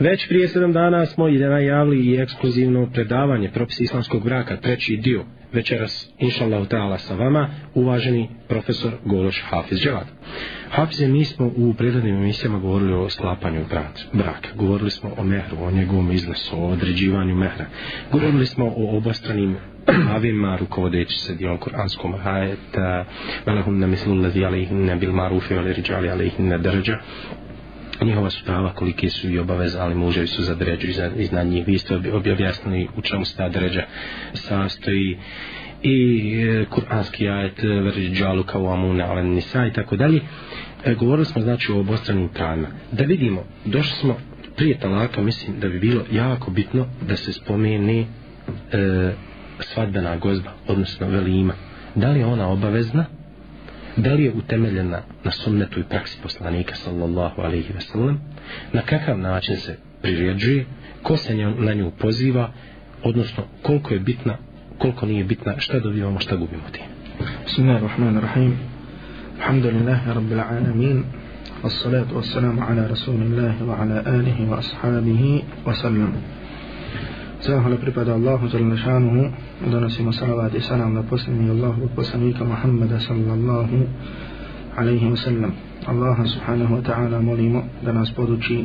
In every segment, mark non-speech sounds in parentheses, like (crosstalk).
Već prije sedam dana smo i najavili i ekskluzivno predavanje propisi islamskog braka, treći dio. Večeras, inša Allah ta'ala sa vama, uvaženi profesor Gološ Hafiz Dževad. Hafize, mi smo u predavnim emisijama govorili o sklapanju braka. Govorili smo o mehru, o njegovom iznosu, o određivanju mehra. Govorili smo o obostranim (clears throat) pravima rukovodeći se dijelom kuranskom hajeta velahum na mislu lazi alaihinne bil marufi ali riđali na drđa njihova su prava kolike su i obaveze, ali muževi su za dređu iznad njih. Vi ste objasnili u čemu se ta dređa sastoji i e, kuranski ajet e, džalu kao amuna ale nisa i tako dalje. E, govorili smo znači o obostranim pravima. Da vidimo, došli smo prije talaka, mislim da bi bilo jako bitno da se spomeni e, svadbena gozba, odnosno velima. Da li je ona obavezna da li je utemeljena na sunnetu i praksi poslanika sallallahu alaihi ve sellem, na kakav način se priređuje, ko se na nju poziva, odnosno koliko je bitna, koliko nije bitna, šta dobivamo, šta gubimo ti. Bismillahirrahmanirrahim. Alhamdulillahi rabbil alamin. As-salatu was-salamu ala rasulillahi wa ala alihi wa ashabihi wa sallam. Zahvala ono pripada Allahu za šanuhu. Donosimo salavat i salam na posljednji Allahu poslanika Muhammeda sallallahu alaihi wa sallam. Allaha subhanahu wa ta'ala molimo da nas poduči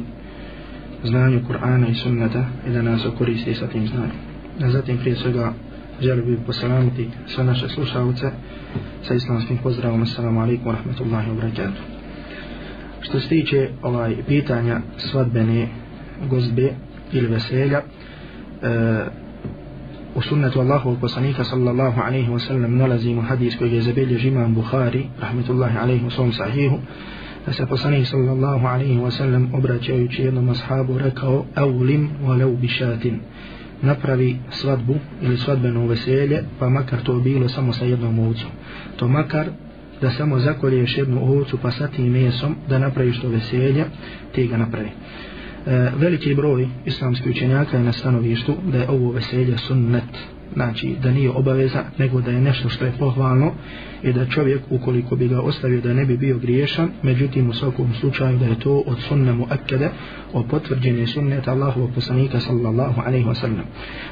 znanju Kur'ana i sunnata i da nas okoristi sa tim znanjem. A zatim prije svega želim bi posalamiti sve naše slušalce sa islamskim pozdravom. Assalamu alaikum wa rahmatullahi wa barakatuh. Što se tiče ovaj pitanja svadbene gozbe ili veselja u sunnetu Allahovog poslanika sallallahu alaihi wa sallam nalazimo hadis koji je zabilježi imam Bukhari rahmetullahi alaihi wa sallam sahihu da se poslanik sallallahu alaihi wa sallam obraćajući jednom ashabu rekao awlim walau bišatin napravi svadbu ili svadbeno veselje pa makar to bilo samo sa jednom ovcom. To makar da samo zakolješ jednu ovcu pa sa tim mesom da napraviš to veselje ti ga napravi. E, veliki broj islamskih učenjaka je na stanovištu da je ovo veselje sunnet znači da nije obaveza nego da je nešto što je pohvalno i da čovjek ukoliko bi ga ostavio da ne bi bio griješan međutim u svakom slučaju da je to od sunnemu akade o potvrđenje sunneta Allahovog poslanika sallallahu alaihi wa sallam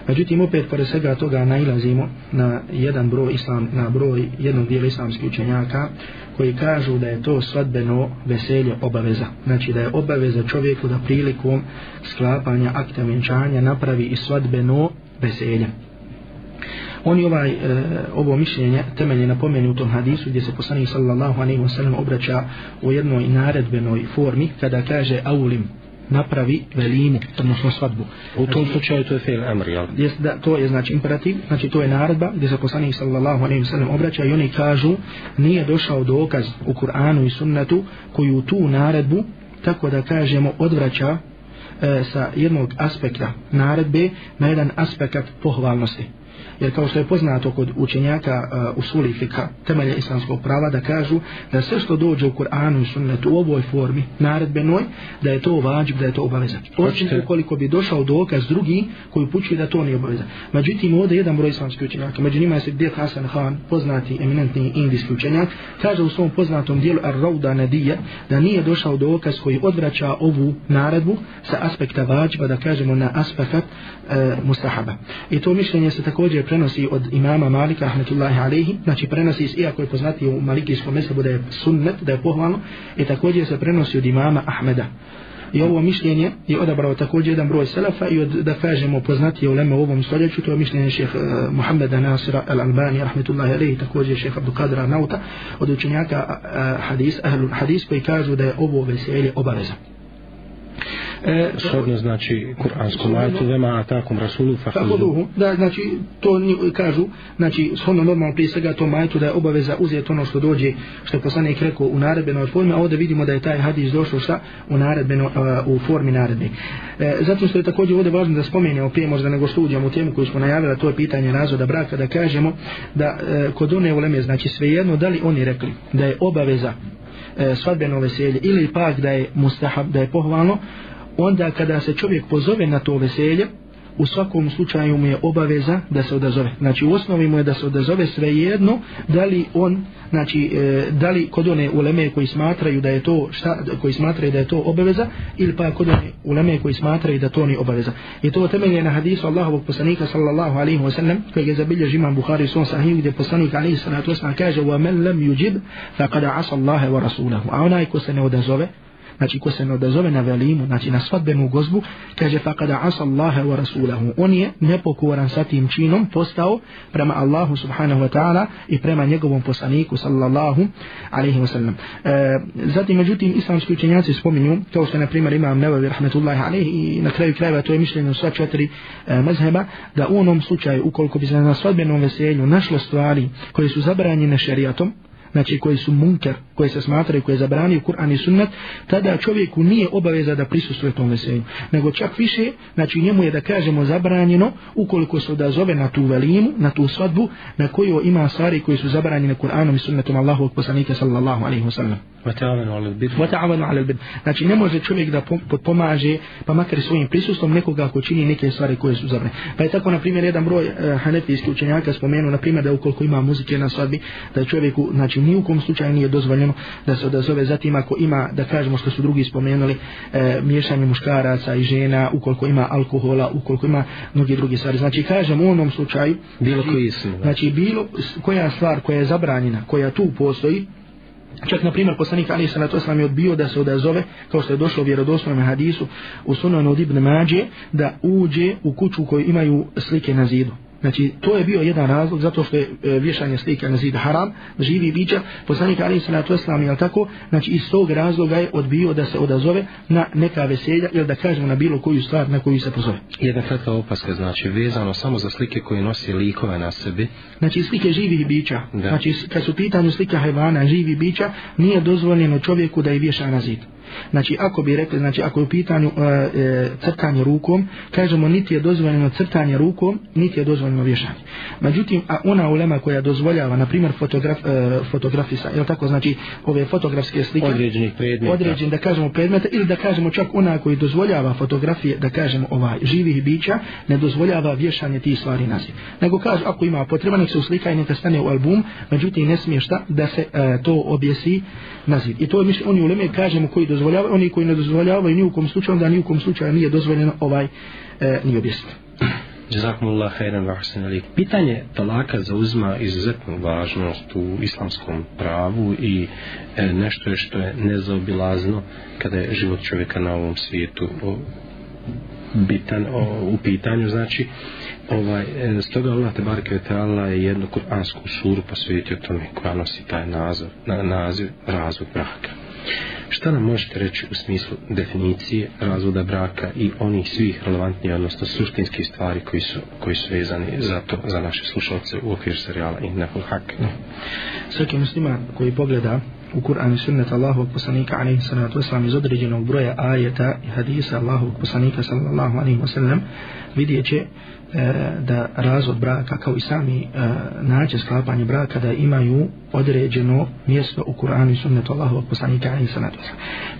međutim opet pored svega toga nailazimo na jedan broj islam na broj jednog dijela islamskih učenjaka koji kažu da je to svadbeno veselje obaveza. Znači da je obaveza čovjeku da prilikom sklapanja akta vjenčanja napravi i svadbeno veselje. Oni ovaj, e, ovo mišljenje temelje na pomeni u tom hadisu gdje se poslanik sallallahu alaihi wa sallam obraća u jednoj naredbenoj formi kada kaže aulim napravi velimu, odnosno svadbu. U tom slučaju to je fail amr, jel? Jest da, to je znači imperativ, znači to je naredba gdje se poslanik sallallahu alaihi sallam obraća i oni kažu nije došao dokaz u Kur'anu i sunnetu koju tu naredbu, tako da kažemo, odvraća e, sa jednog aspekta naredbe na jedan aspekt pohvalnosti jer kao što je poznato kod učenjaka uh, u suli fika temelja islamskog prava da kažu da sve što dođe u Kur'anu i sunnetu u ovoj formi naredbenoj da je to vađib, da je to obaveza. Osim ukoliko bi došao dokaz drugi koji pučuje da to nije obaveza. Međutim ovdje jedan broj islamskih učenjaka. Među njima je se Hasan Khan poznati eminentni indijski učenjak. Kaže u svom poznatom dijelu Ar-Rawda Nadija da nije došao dokaz koji odvraća ovu naredbu sa aspekta vađba da kažemo na aspekt uh, mustahaba. I to mišljenje se također prenosi od imama Malika rahmetullahi alejhi znači prenosi iako je poznati u malikijskom mesebu da je sunnet da je pohvalno i također se prenosi od imama Ahmeda. I ovo mišljenje je odabrao također jedan broj selefa i od, da kažemo poznati je leme u ovom stoljeću. To je mišljenje šeha uh, eh, Muhammeda Nasira al-Albani rahmetullahi alaihi, također šeha Abdul Qadra Nauta od učenjaka uh, hadis, ahlul hadis koji kažu da je ovo veselje obaveza. E, Shodno znači kuranskom ajetu vema atakom rasulu fahuduhu. Da, znači to ni, kažu, znači shodno normalno prije svega to majetu da je obaveza uzeti ono što dođe, što je poslanik rekao u naredbenoj formi, a ovdje vidimo da je taj hadis došao šta u naredbeno, uh, u formi naredbe. E, zato što je također ovdje važno da spomenemo prije možda nego što uđemo u temu koju smo najavili, to je pitanje razvoda braka, da kažemo da e, kod one uleme, znači svejedno, da li oni rekli da je obaveza e, svadbeno veselje ili pak da je mustahab, da je pohvalno, onda kada se čovjek pozove na to veselje, u svakom slučaju mu je obaveza da se odazove. Znači u osnovi mu je da se odazove svejedno da li on znači e, da li kod one uleme koji smatraju da je to šta koji smatraju da je to obaveza ili pa kod one uleme koji smatraju da to ni obaveza. I to temelje na hadisu Allahovog poslanika sallallahu alejhi ve sellem koji je zabilježi imam Buhari sun svom gdje poslanik alaihi salatu vesselam kaže: "Wa man lam yujib faqad asa وَرَسُولَهُ wa rasulahu." A onaj ko se ne odazove znači ko se ne odazove na velimu, znači na svadbenu gozbu, kaže faqada asa Allahe wa rasulahu. On je nepokoran sa tim činom postao prema Allahu subhanahu wa ta'ala i prema njegovom poslaniku sallallahu alaihi wa sallam. E, zatim, međutim, islamski učenjaci spominju, kao što na primjer imam Nebavi rahmetullahi alaihi i na kraju krajeva to je mišljeno u sva četiri e, mezheba, da u onom slučaju, ukoliko bi se na svadbenom veselju našlo stvari koje su zabranjene šerijatom, znači koji su munker, koji se smatraju, koji je zabranio Kur'an i sunnet, tada čovjeku nije obaveza da prisustuje tom veselju. Nego čak više, znači njemu je da kažemo zabranjeno, ukoliko se odazove na tu velimu, na tu svadbu, na koju ima stvari koji su zabranjene Kur'anom i sunnetom Allahovog poslanika sallallahu alaihi wa sallam. Vata'avanu ala albid. Znači ne može čovjek da pomaže, pa makar svojim prisustvom nekoga ako čini neke stvari koje su zabrane. Pa je tako, na primjer, jedan broj uh, hanefijskih učenjaka spomenuo, na primjer, da ukoliko ima muzike na svadbi, da čovjeku, znači ni u kom slučaju nije dozvoljeno da se odazove zatim ako ima, da kažemo što su drugi spomenuli, e, miješanje muškaraca i žena, ukoliko ima alkohola, ukoliko ima mnogi drugi stvari. Znači kažem u onom slučaju, bilo koji su, znači bilo koja stvar koja je zabranjena, koja tu postoji, Čak, na primjer, poslanik Ali Salatu Oslam je odbio da se odazove, kao što je došlo u vjerodostojnom hadisu, u sunanu od Ibn Mađe, da uđe u kuću koju imaju slike na zidu. Znači, to je bio jedan razlog, zato što je e, vješanje slika na zid haram, živi bića, poslanik Ali Salatu Islam, jel tako? Znači, iz tog razloga je odbio da se odazove na neka veselja, ili da kažemo na bilo koju stvar na koju se pozove. Jedna kratka opaska, znači, vezano samo za slike koje nosi likove na sebi. Znači, slike živih bića. Da. Znači, kad su pitanju slika hajvana, živi bića, nije dozvoljeno čovjeku da je vješa na zid. Znači, ako bi rekli, znači, ako je u pitanju e, e, crtanje rukom, kažemo, niti je dozvoljeno crtanje rukom, niti je dozvoljeno vješanje. Međutim, a ona ulema koja dozvoljava, na primjer, fotograf, e, fotografisa, je tako, znači, ove fotografske slike, određenih predmeta, određen, da kažemo, predmeta, ili da kažemo čak ona koji dozvoljava fotografije, da kažemo, ovaj, živih bića, ne dozvoljava vješanje tih stvari naziv. Nego kaže, ako ima potreba, nek se uslika i neka stane u album, međutim, ne smije šta da se e, to objesi naziv. I to je, mislim, oni uleme, kažemo, koji dozvoljava dozvoljavaju, oni koji ne dozvoljavaju ni u kom slučaju, da ni u kom slučaju nije dozvoljeno ovaj e, ni objasniti. Jazakumullah khairan wa ahsan alik. Pitanje talaka zauzima izuzetnu važnost u islamskom pravu i e, nešto je što je nezaobilazno kada je život čovjeka na ovom svijetu o, bitan o, u pitanju znači ovaj e, stoga Allah te bareke je jednu kuransku suru posvetio tome koja nosi taj naziv na naziv razvod braka Šta nam možete reći u smislu definicije razvoda braka i onih svih relevantnijih, odnosno suštinskih stvari koji su, koji su vezani za to, za naše slušalce u okviru serijala Innahul Hak? Svaki musliman koji pogleda u Kur'an i sunnet Allahovog poslanika alaihi sallatu wasallam iz određenog broja ajeta i hadisa Allahovog poslanika sallallahu alaihi wasallam vidjet će E, da razvod braka kao i sami e, način sklapanja braka da imaju određeno mjesto u Kur'anu i sunnetu Allahovog poslanika i sanatu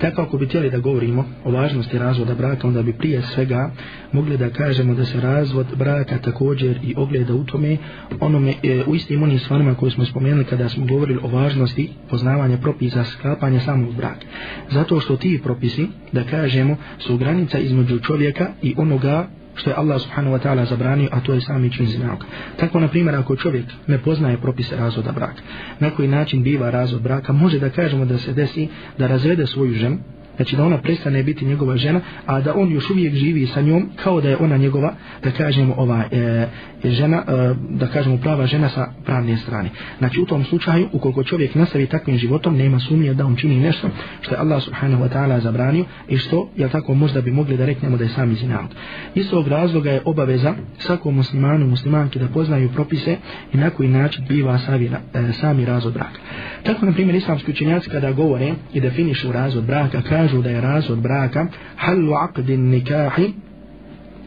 Tako ako bi htjeli da govorimo o važnosti razvoda braka, onda bi prije svega mogli da kažemo da se razvod braka također i ogleda u tome onome, e, u istim onim stvarima koje smo spomenuli kada smo govorili o važnosti poznavanja propisa sklapanja samog braka. Zato što ti propisi, da kažemo, su granica između čovjeka i onoga što je Allah subhanahu wa ta'ala zabranio, a to je sami čin zinaoka. Tako, na primjer, ako čovjek ne poznaje propise razvoda braka, na koji način biva razvod braka, može da kažemo da se desi da razvede svoju ženu, znači da ona prestane biti njegova žena, a da on još uvijek živi sa njom kao da je ona njegova, da kažemo ova e, žena, e, da kažemo prava žena sa pravne strane. Znači u tom slučaju, ukoliko čovjek nastavi takvim životom, nema sumnje da on čini nešto što je Allah subhanahu wa ta'ala zabranio i što, je tako, možda bi mogli da reknemo da je sami zinavod. Iz tog razloga je obaveza svakom muslimanu, muslimanki da poznaju propise i na koji način biva sami, e, sami razvod braka. Tako, na primjer, islamski učenjaci kada govore i definišu razvod braka, kažu da je razvod braka halu aqdin nikahi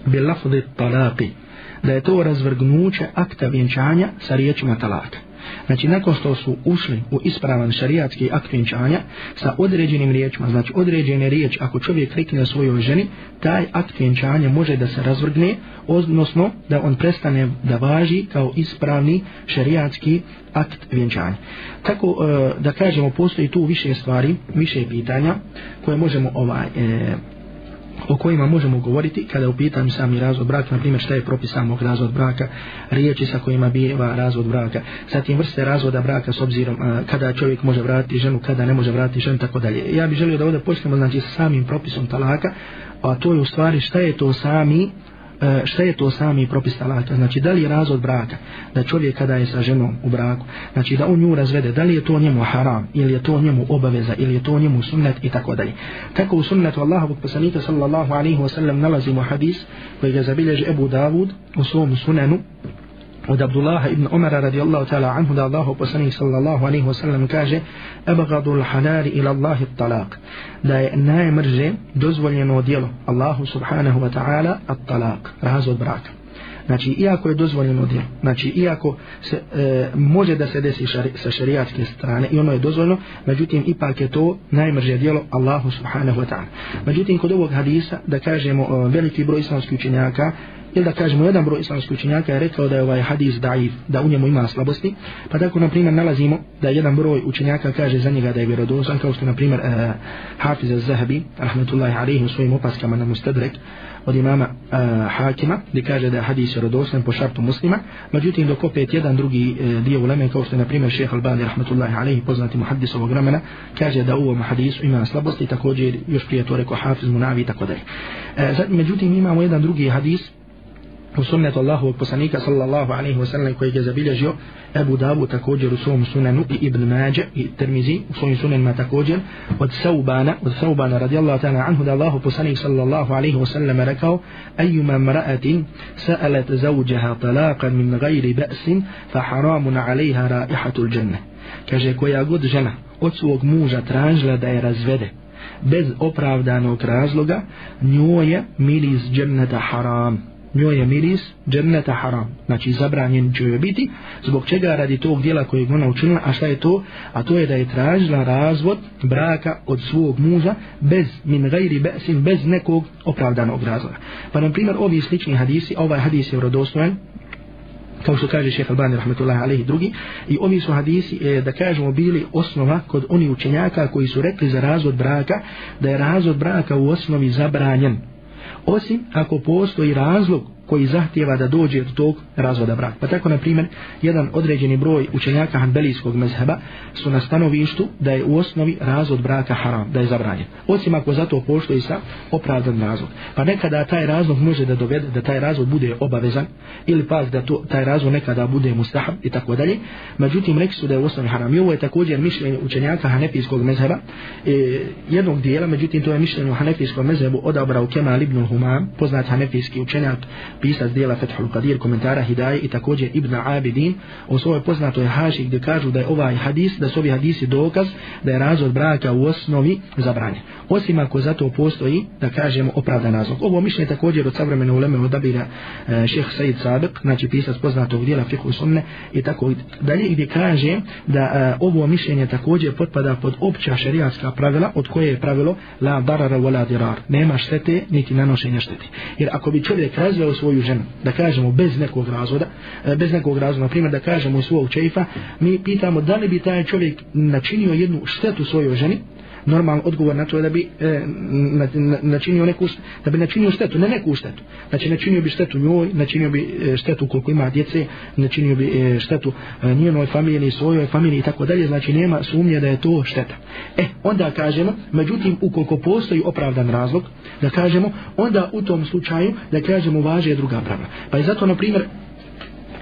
bil lafzi talaqi da je to razvrgnuće akta vjenčanja sa riječima talaka znači nakon što su ušli u ispravan šarijatski akt vjenčanja sa određenim riječima, znači određene riječ ako čovjek rekne svojoj ženi, taj akt vjenčanja može da se razvrgne, odnosno da on prestane da važi kao ispravni šarijatski akt vjenčanja. Tako e, da kažemo, postoji tu više stvari, više pitanja koje možemo ovaj, e, o kojima možemo govoriti kada u pitanju sami razvod braka, na primjer šta je propis samog razvod braka, riječi sa kojima bijeva razvod braka, zatim vrste razvoda braka s obzirom a, kada čovjek može vratiti ženu, kada ne može vratiti ženu, tako dalje. Ja bih želio da ovdje počnemo znači sa samim propisom talaka, a to je u stvari šta je to sami E, šta je to sami propis talaka, znači da li je razvod braka, da čovjek kada je sa ženom u braku, znači da on nju razvede, da li je to njemu haram, ili je to njemu obaveza, ili je to njemu sunnet i tako dalje. Tako u sunnetu Allahovog poslanika sallallahu alaihi wasallam nalazimo hadis koji ga zabilježi Ebu Davud u svom sunenu, od Abdullaha ibn Umara radijallahu ta'ala anhu da Allahu poslanik sallallahu alaihi wa sallam kaže abgadul halal ila Allahi talak da je najmrže dozvoljeno djelo Allahu subhanahu wa ta'ala at talak razvod braka. Znači iako je dozvoljeno djelo znači iako se, e, može da se desi šari, sa šarijatske strane i ono je dozvoljeno međutim ipak je to najmrže djelo Allahu subhanahu wa ta'ala. Međutim kod ovog hadisa da kažemo e, veliki broj islamskih učenjaka ili da kažemo jedan broj islamskih učenjaka je rekao da je ovaj hadis daif, da u njemu ima slabosti, pa tako na primjer nalazimo da jedan broj učenjaka kaže za njega da je vjerodostan, kao što na primjer uh, Hafiz al-Zahabi, rahmetullahi alaihi u svojim opaskama na Mustadrek, od imama uh, Hakima, gdje kaže da je hadis vjerodostan po šartu muslima, međutim dok opet jedan drugi uh, dio uleme, kao što je na primjer šeha al-Bani, rahmetullahi alaihi, poznati mu hadis ovog vremena, kaže da u ovom hadisu ima slabosti, također još prije to rekao Hafiz Munavi i tako dalje. Uh, međutim imamo jedan drugi hadis, u sunnetu Allahovog poslanika sallallahu alaihi wa sallam koji je zabilježio Ebu Davu također u svom sunanu i Ibn Mađe i Termizi u svojim sunanima također od Saubana od Saubana radijallahu ta'ala anhu da Allahu poslanik sallallahu alaihi wa sallam rekao أيما امرأة سألت زوجها طلاقا من غير بأس فحرام عليها رائحة الجنة kaže koja god žena od svog muža tražila da je razvede bez opravdanog razloga njoj je miris dženneta haram njoj je miris dženneta haram, znači zabranjen će joj biti, zbog čega? Radi tog dijela kojeg ona učinila, a šta je to? A to je da je tražila razvod braka od svog muža bez min gajri besin, bez nekog opravdanog razloga. Pa na primjer ovi slični hadisi, ovaj hadis je rodostojan, kao što kaže šef Albani rahmetullahi alaihi drugi i ovi su hadisi e, da kažemo bili osnova kod oni učenjaka koji su rekli za razvod braka da je razvod braka u osnovi zabranjen osim ako postoji razlog koji zahtjeva da dođe do tog razvoda braka. Pa tako, na primjer, jedan određeni broj učenjaka hanbelijskog mezheba su na stanovištu da je u osnovi razvod braka haram, da je zabranjen. Osim ako zato postoji sa opravdan razlog. Pa nekada taj razlog može da dovede da taj razvod bude obavezan ili pak da to, taj razvod nekada bude mustahab i tako dalje. Međutim, rekli su da je u osnovi haram. I ovo je također mišljenje učenjaka hanefijskog mezheba e, jednog dijela, međutim to je mišljenje u hanefijskom mezhebu odabrao Kemal ibn Humam, poznat hanefijski učenjak pisac dijela Fethul Qadir, komentara Hidaje i također Ibn Abidin u svojoj poznatoj haši gdje kažu da je ovaj hadis, da su ovi hadisi dokaz da je razvod braka u osnovi zabranjen. Osim ako zato postoji, da kažemo, opravdan razlog. Ovo mišljenje također od savremene uleme odabira e, šeh Said Sabek, znači pisac poznatog dijela Fikhu Sunne i tako dalje, gdje kaže da e, ovo mišljenje također potpada pod opća šerijatska pravila, od koje je pravilo la darara wa la dirar. Nema štete, niti nanošenja štete. Jer ako bi čovjek razveo svoju ženu, da kažemo bez nekog razvoda, e, bez nekog razvoda, na primjer da kažemo svog čeifa, mi pitamo da li bi taj čovjek načinio jednu štetu svojoj ženi, normalan odgovor na to je da bi e, na, na, načinio neku da bi načinio štetu, ne neku štetu znači načinio bi štetu njoj, načinio bi e, štetu koliko ima djece, načinio bi e, štetu e, njenoj familiji, svojoj familiji i tako dalje, znači nema sumnje da je to šteta. E, onda kažemo međutim, ukoliko postoji opravdan razlog da kažemo, onda u tom slučaju da kažemo važe druga pravila. Pa je zato, na primjer,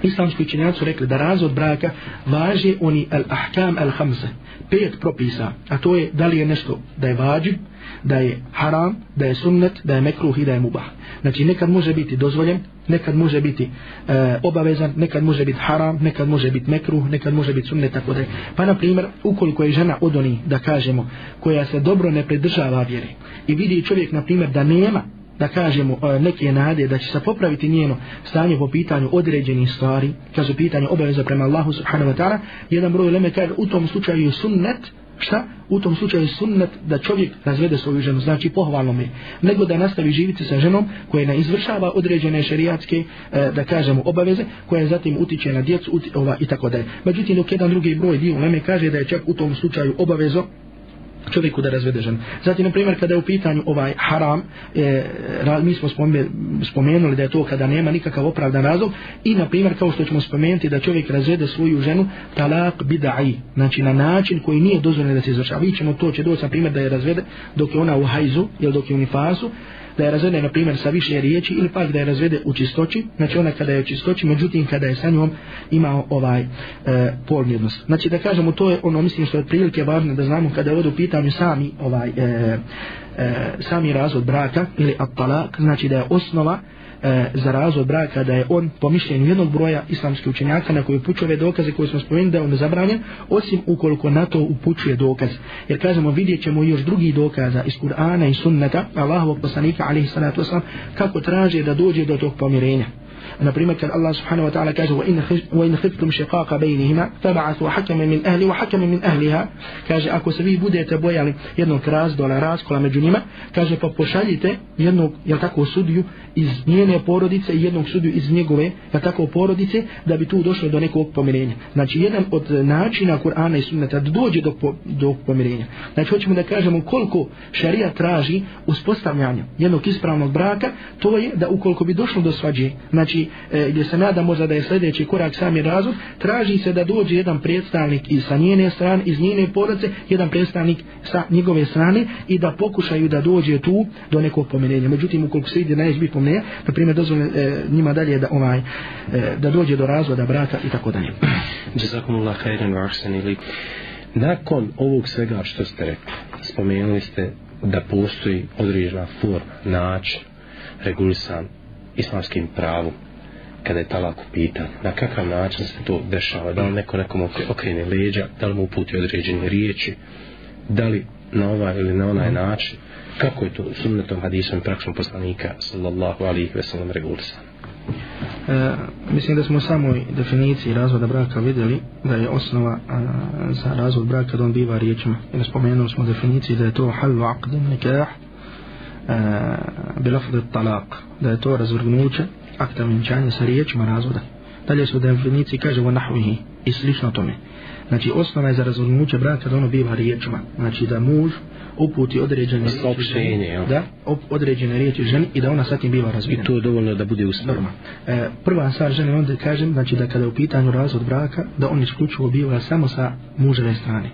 islamski učenjaci su rekli da razvod braka važe oni al-ahkam al-hamse, pet propisa, a to je da li je nešto da je vađib, da je haram, da je sunnet, da je mekruh i da je mubah. Znači nekad može biti dozvoljen, nekad može biti e, obavezan, nekad može biti haram, nekad može biti mekruh, nekad može biti sunnet, tako da. Pa na primjer, ukoliko je žena odoni, da kažemo, koja se dobro ne pridržava vjere i vidi čovjek, na primjer, da nema da kažemo e, neke nade da će se popraviti njeno stanje po pitanju određenih stvari, kad su pitanje obaveza prema Allahu subhanahu wa ta'ala, jedan broj leme kaže u tom slučaju je sunnet, šta? U tom slučaju je sunnet da čovjek razvede svoju ženu, znači pohvalno mi, nego da nastavi živiti sa ženom koja ne izvršava određene šerijatske, e, da kažemo, obaveze, koja zatim utiče na djecu uti, ova, i tako dalje. Međutim, dok jedan drugi broj dio leme kaže da je čak u tom slučaju obavezo čovjeku da razvede ženu. Zatim, na primjer, kada je u pitanju ovaj haram, e, mi smo spomenuli da je to kada nema nikakav opravdan razlog i, na primjer, kao što ćemo spomenuti da čovjek razvede svoju ženu talak bidai, znači na način koji nije dozvoljeno da se izvršava. Vi ćemo to će doći, na primjer, da je razvede dok je ona u hajzu ili dok je u nifasu, da je razvede na primjer sa više riječi ili pak da je razvede u čistoći, znači ona kada je u čistoći, međutim kada je sa njom imao ovaj e, polni odnos. Znači da kažemo to je ono mislim što je prilike važno da znamo kada je ovdje u pitanju sami ovaj e, e, sami razvod braka ili at-talak, znači da je osnova e, za razvod braka da je on po mišljenju jednog broja islamskih učenjaka na koji upućuje ove dokaze koje smo spomenuli da je on zabranjen, osim ukoliko na to upućuje dokaz. Jer kažemo vidjet ćemo još drugi dokaza iz Kur'ana i sunneta Allahovog poslanika alaihi salatu wasalam kako traže da dođe do tog pomirenja na primjer kad Allah subhanahu wa ta'ala kaže wa in khiftum shiqaqa bainihima fab'athu hakaman min ahli wa hakaman min ahliha. Kaže ako se vi budete bojali jednog razdola raskola među njima kaže pa pošaljite jednog jel tako sudiju iz njene porodice i jednog sudiju iz njegove jel tako porodice da bi tu došlo do nekog pomirenja. Znači jedan od načina Kur'ana i Sunneta da dođe do, do pomirenja. Znači hoćemo da kažemo koliko šarija traži uspostavljanje jednog ispravnog braka to je da ukoliko bi došlo do svađe znači e, gdje se nada možda da je sljedeći korak sami razvod, traži se da dođe jedan predstavnik iz sa njene strane, iz njene porodice, jedan predstavnik sa njegove strane i da pokušaju da dođe tu do nekog pomirenja. Međutim, ukoliko se ide najbi biti pomenenja, na primjer, dozvole e, njima dalje da, ovaj, e, da dođe do razvoda braka i tako dalje. Jazakumullah khairan wa ahsani Nakon ovog svega što ste rekli, spomenuli ste da postoji određena forma, način, regulisan islamskim pravom, kada je talak u pitanju, na kakav način se to dešava, da li neko nekom okrene leđa, da li mu uputi određene riječi, da li na ovaj ili na onaj način, kako je to sunnetom hadisom i praksom poslanika sallallahu alihi veselam regulisan. E, mislim da smo u samoj definiciji razvoda braka vidjeli da je osnova a, za razvod braka da on biva riječima. I spomenuli smo definiciji da je to halu aqdin nikah e, bilafdu talak da je to razvrgnuće akta vjenčanja sa riječima razvoda. Dalje su definiciji kaže wa nahvihi i slično tome. Znači osnova je za razvrgnuće braka da ono biva riječima. Znači da muž uputi određene riječi da određene riječi ženi i da ona sa tim biva razvijena. I to je dovoljno da bude ustavno. E, prva stvar žene onda kažem znači da kada je u pitanju razvod braka da on isključivo biva samo sa muževe strane.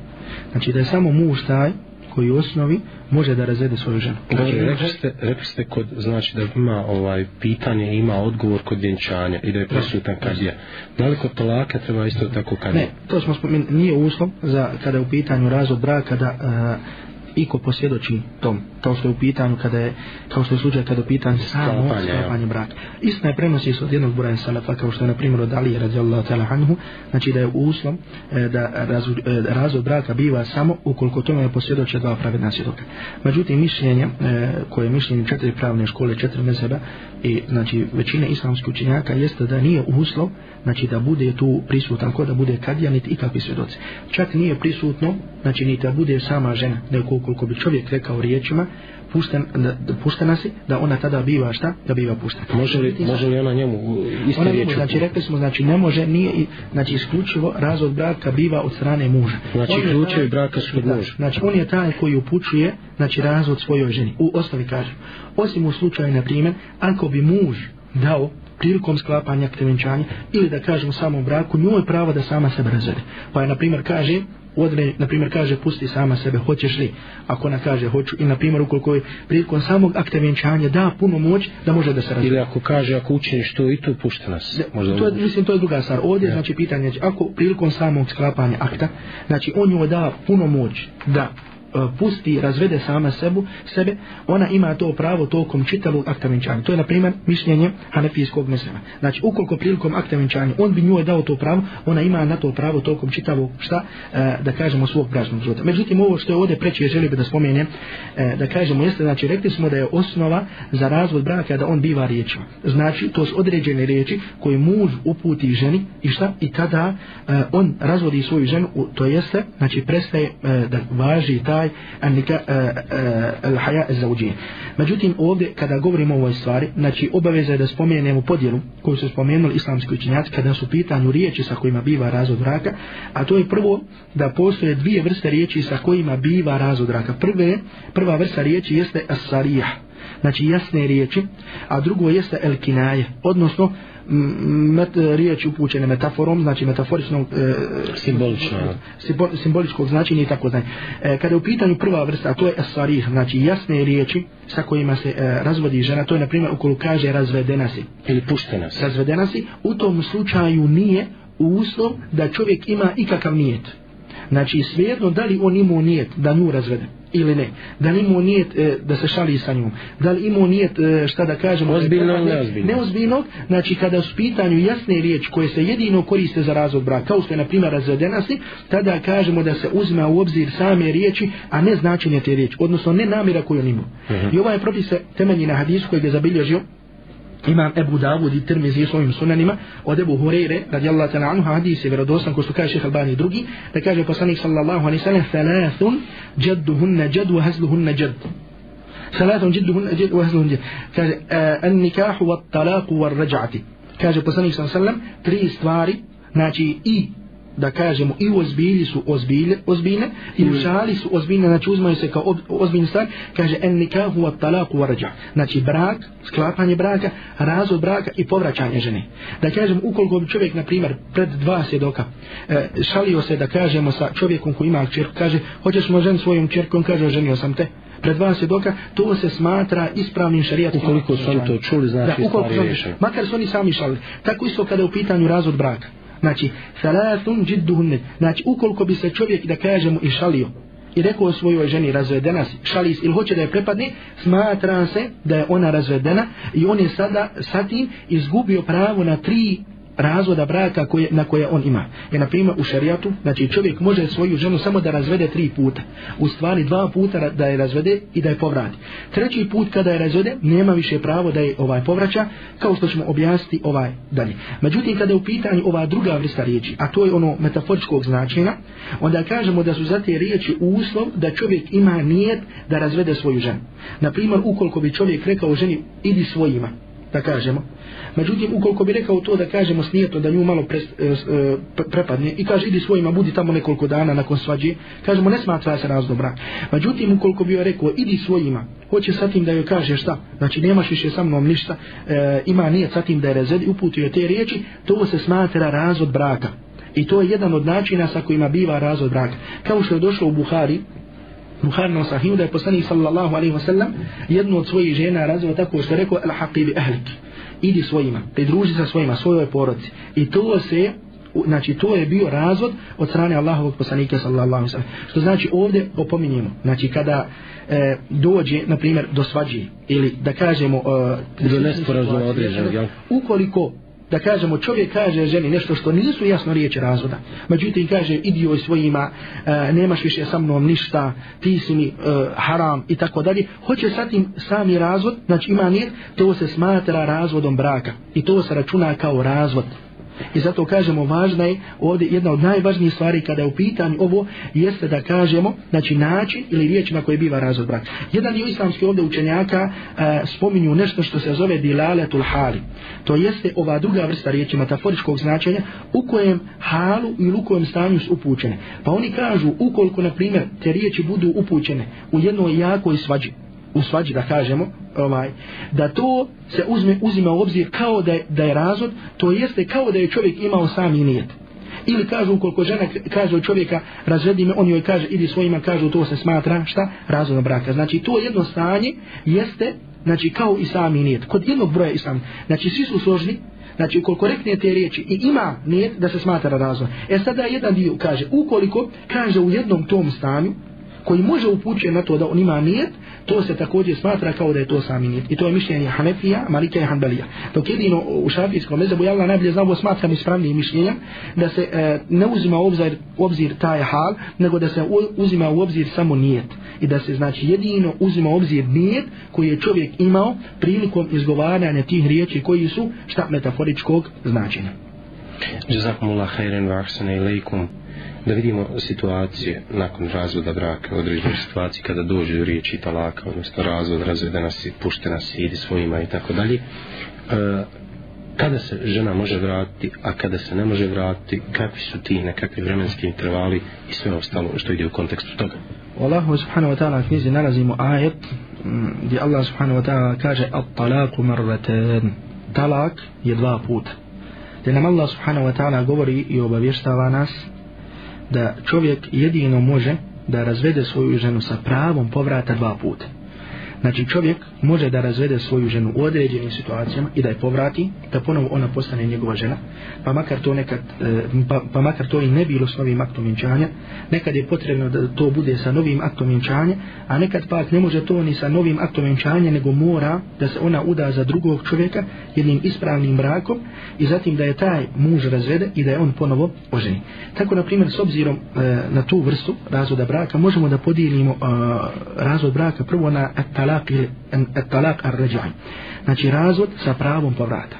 Znači da je samo muž taj koji u osnovi može da razvede svoju ženu. Znači, rekli ste, rekli ste kod, znači da ima ovaj pitanje, ima odgovor kod vjenčanja i da je prisutan kad je. Da li kod talaka treba isto tako kad je? Ne, to smo spomenuli, nije uslov za kada je u pitanju razvod braka da uh, iko posvjedoči tom, kao što je u pitanju kada je, kao što je slučaj kada je u pitanju samo sklapanje braka. Istina je prenosi se od jednog broja salafa, kao što je na primjer od Ali radijallahu ta'ala anhu, znači da je uslov e, da raz, e, razvod braka biva samo ukoliko tome je posvjedoče dva pravedna svjedoka. Međutim, mišljenje, e, koje je mišljenje četiri pravne škole, četiri mezeba i znači većina islamskih učenjaka jeste da nije uslov znači da bude tu prisutan ko da bude kadija niti ikakvi svjedoci. Čak nije prisutno, znači ni da bude sama žena, da koliko bi čovjek rekao riječima, pušten, da, puštena si, da ona tada biva šta? Da biva puštena. Može li, može li ona njemu isto ona riječ? Znači rekli smo, znači ne može, nije, znači isključivo razvod braka biva od strane muža. Znači ključevi braka su od muža. Znači on je taj koji upućuje, znači razvod svojoj ženi. U osnovi kaže, osim u slučaju, na primjer, ako bi muž dao prilikom sklapanja krevenčanja ili da kažemo samom braku njoj pravo da sama sebe razvede. Pa je na primjer kaže odre, na primjer kaže pusti sama sebe, hoćeš li? Ako ona kaže hoću i na primjer ukoliko je prilikom samog akta vjenčanja da puno moć da može da se razvede. Ili ako kaže ako učiniš to i to pušta nas. Možda to je, mislim to je druga stvar. Ovdje ja. znači pitanje, znači, ako prilikom samog sklapanja akta, znači on joj da puno moć da E, pusti, razvede sama sebu, sebe, ona ima to pravo tokom čitavog akta venčanja. To je, na primjer, mišljenje Hanefijskog mesela. Znači, ukoliko prilikom akta venčanja on bi njoj dao to pravo, ona ima na to pravo tokom čitavog, šta, e, da kažemo, svog bračnog života. Međutim, ovo što je ovdje preći, želio bi da spomenem, e, da kažemo, jeste, znači, rekli smo da je osnova za razvod braka da on biva riječima. Znači, to su određene riječi koje muž uputi ženi i šta, i kada e, on razvodi svoju ženu, to jeste, znači, prestaje e, da važi taj al-haya e, e, al-zawjiyya. Međutim ovdje kada govorimo o ovoj stvari, znači obaveza je da spomenemo podjelu koju su spomenuli islamski učenjaci kada su pitanju riječi sa kojima biva razvod braka, a to je prvo da postoje dvije vrste riječi sa kojima biva razvod braka. Prve, prva vrsta riječi jeste as-sarih, znači jasne riječi, a drugo jeste el-kinaje, odnosno met, riječ upućene metaforom, znači metaforičnog e, simbolično simbol, simboličkog značenja i tako dalje. E, kada je u pitanju prva vrsta, to je asarih, znači jasne riječi sa kojima se e, razvodi žena, to je na primjer ukoliko kaže razvedena si ili puštena si. Razvedena si, u tom slučaju nije uslov da čovjek ima ikakav nijet. Znači svejedno da li on imao nijet da nju razvede ili ne. Da li imao nijet e, da se šali sa njom. Da li imao nijet e, šta da kažemo. Ozbiljno ili neozbiljno. Znači kada su pitanju jasne riječi koje se jedino koriste za razvod braka. Kao što je na primjer razvedena si. Tada kažemo da se uzme u obzir same riječi a ne značenje te riječi. Odnosno ne namira koju on imao. Uh mhm. -huh. I ovaj propis se temelji na hadisu kojeg je zabilježio imam Ebu Davud i Tirmizi u svojim sunanima od Ebu Hureyre radijallahu ta'ala anhu hadis je vjerodosan ko što kaže šeha Albani drugi da kaže poslanik sallallahu alaihi sallam thalathun jadduhunna jad wa hazluhunna jad. Thalathun jadduhunna jad wa hazluhunna jad. Kaže e, an nikahu wa talaku wa rajati kaže poslanik sallallahu alaihi sallam tri stvari znači i da kažemo i ozbilji su ozbilje, ozbiljne i u šali su ozbiljne, znači uzmaju se kao ob, ozbiljni stvar, kaže en nikahu wa talaku wa rađa. Znači brak, sklapanje braka, razvod braka i povraćanje žene. Da kažemo, ukoliko bi čovjek, na primjer, pred dva svjedoka, e, šalio se da kažemo sa čovjekom koji ima čerku, kaže, hoćeš mo žen svojom čerkom, kaže, oženio sam te, pred dva svjedoka, to se smatra ispravnim šarijatom. Ukoliko su oni to čuli, znači da, ukoliko stvari Makar su oni sami šalili. Tako isto kada je u pitanju razvod braka. Znači, salasun džidduhunne. Znači, ukoliko bi se čovjek, da kažemo, i šalio, i rekao svojoj ženi razvedena si, ili hoće da je prepadne, smatra se da je ona razvedena i on je sada sa tim izgubio pravo na tri razvoda braka koje, na koje on ima. Je na primjer u šarijatu, znači čovjek može svoju ženu samo da razvede tri puta. U stvari dva puta da je razvede i da je povrati. Treći put kada je razvede, nema više pravo da je ovaj povraća, kao što ćemo objasniti ovaj dalje. Međutim, kada je u pitanju ova druga vrsta riječi, a to je ono metaforičkog značenja, onda kažemo da su za te riječi uslov da čovjek ima nijet da razvede svoju ženu. Na primjer, ukoliko bi čovjek rekao ženi, idi svojima, da kažemo, Međutim, ukoliko bi rekao to da kažemo s nijetom da nju malo pre, e, e prepadne i kaže idi svojima, budi tamo nekoliko dana nakon svađe, kažemo ne smatra se raz dobra. Međutim, ukoliko bi joj rekao idi svojima, hoće sa tim da joj kaže šta, znači nemaš više sa mnom ništa, e, ima nijet sa tim da je rezedi, uputio te riječi, to se smatra razvod braka. I to je jedan od načina sa kojima biva razvod braka. Kao što je došlo u Buhari, Buhari na sahiju da je poslanik sallallahu alaihi wa sallam jednu od svojih žena razvoj tako što je rekao al-haqi bi ahlik idi svojima, pridruži sa svojima, svojoj poroci. I to se, znači to je bio razvod od strane Allahovog poslanika sallallahu alaihi sallam. Što znači ovdje opominjemo, znači kada e, dođe, na primjer, do svađe, ili da kažemo... E, do nesporazuma određenog? Ukoliko da kažemo čovjek kaže ženi nešto što nisu jasno riječi razvoda. Međutim kaže idi joj svojima e, nemaš više sa mnom ništa ti si mi e, haram i tako dalje. Hoće sa tim sami razvod znači ima nijet to se smatra razvodom braka. I to se računa kao razvod. I zato kažemo važna je ovdje jedna od najvažnijih stvari kada je u pitanju ovo jeste da kažemo znači način ili riječ na koje biva razvod braka. Jedan dio islamski ovdje učenjaka e, spominju nešto što se zove dilaletul hali. To jeste ova druga vrsta riječi metaforičkog značenja u kojem halu i u kojem stanju su upućene. Pa oni kažu ukoliko na primjer te riječi budu upućene u jednoj jakoj svađi u svađi da kažemo ovaj da to se uzme uzima u obzir kao da je, da je razvod to jeste kao da je čovjek imao sami nijet. Ili kažu ukoliko žena kaže od čovjeka razvedi me on joj kaže ili svojima kažu to se smatra šta? Razvodom braka. Znači to jedno stanje jeste znači kao i sami nijet. Kod jednog broja i sam znači svi su složni Znači, ukoliko rekne te riječi i ima nijet da se smatra razvod. E sada jedan dio kaže, ukoliko kaže u jednom tom stanju, koji može upućuje na to da on ima nijet, to se također smatra kao da je to sami nijet. I to je mišljenje Hanefija, Malika i Hanbalija. Dok jedino u šafijskom mezabu, ja Allah najbolje znao, smatram ispravnijim mišljenjem, da se e, ne uzima u obzir, obzir taj hal, nego da se uzima u obzir samo nijet. I da se znači jedino uzima u obzir nijet koji je čovjek imao prilikom izgovaranja tih riječi koji su šta metaforičkog značenja. Jazakumullah khairan wa ahsana ilaykum da vidimo situacije nakon razvoda braka, određene situacije kada dođe do riječi talaka, odnosno razvod, razvede nas i pušte nas i ide svojima i tako dalje. E, kada se žena može vratiti, a kada se ne može vratiti, kakvi su ti nekakvi vremenski intervali i sve ostalo što ide u kontekstu toga. Allahu subhanahu wa ta'ala knjizi nalazimo ajet mm, gdje Allah subhanahu wa ta'ala kaže at-talaku marratan talak je dva puta gdje nam Allah subhanahu wa ta'ala govori i obavještava nas da čovjek jedino može da razvede svoju ženu sa pravom povrata dva puta. Znači čovjek može da razvede svoju ženu u određenim situacijama i da je povrati, da ponovo ona postane njegova žena, pa makar to nekad, e, pa, pa makar to i ne bilo s novim aktom vjenčanja, nekad je potrebno da to bude sa novim aktom vjenčanja, a nekad pak ne može to ni sa novim aktom vjenčanja, nego mora da se ona uda za drugog čovjeka jednim ispravnim brakom i zatim da je taj muž razvede i da je on ponovo oženi. Tako, na primjer, s obzirom e, na tu vrstu razvoda braka, možemo da podijelimo e, razvod braka prvo na talak ili talak ar ređaj. Znači razvod sa pravom povrata.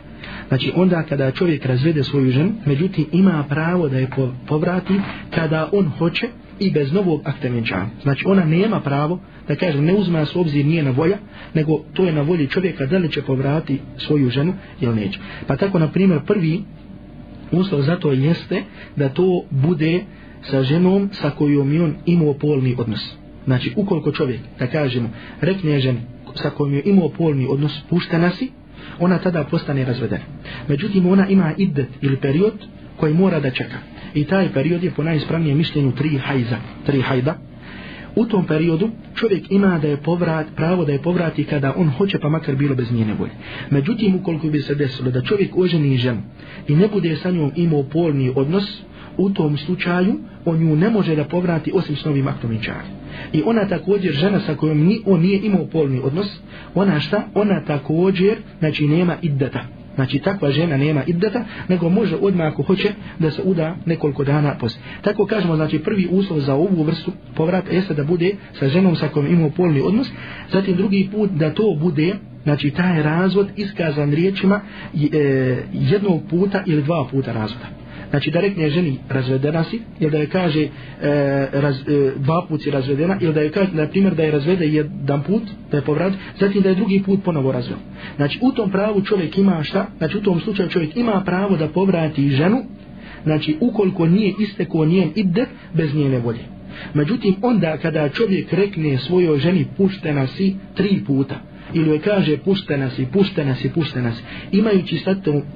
Znači onda kada čovjek razvede svoju ženu, međutim ima pravo da je povrati kada on hoće i bez novog akta vjenčanja. Znači ona nema pravo da kaže ne uzme s obzir nije na volja, nego to je na volji čovjeka da li će povrati svoju ženu ili neće. Pa tako na primjer prvi uslov za to jeste da to bude sa ženom sa kojom je on imao polni odnos. Znači, ukoliko čovjek, da kažemo, rekne ženi sa kojom je imao polni odnos, puštena si, ona tada postane razvedena. Međutim, ona ima idet ili period koji mora da čeka. I taj period je po najispravnijem mišljenju tri hajza, tri hajda. U tom periodu čovjek ima da je povrat, pravo da je povrati kada on hoće pa makar bilo bez njene volje. Međutim, ukoliko bi se desilo da čovjek oženi ženu i ne bude sa njom imao polni odnos, u tom slučaju on ju ne može da povrati osim s novim aktom vjenčanja. I ona također žena sa kojom ni, on nije imao polni odnos, ona šta? Ona također, znači nema iddata. Znači takva žena nema iddata, nego može odmah ako hoće da se uda nekoliko dana poslije. Tako kažemo, znači prvi uslov za ovu vrstu povrata jeste da bude sa ženom sa kojom imao polni odnos, zatim drugi put da to bude Znači taj razvod iskazan riječima e, jednog puta ili dva puta razvoda znači da rekne ženi razvedena si ili da je kaže e, raz, e, dva put si razvedena ili da je kaže na primjer da je razvede jedan put da je povrat zatim da je drugi put ponovo razveo. Znači u tom pravu čovjek ima šta? Znači u tom slučaju čovjek ima pravo da povrati ženu znači ukoliko nije isteko njen ide bez njene volje. Međutim onda kada čovjek rekne svojoj ženi puštena si tri puta ili joj kaže puste nas i puste nas i puste nas. Imajući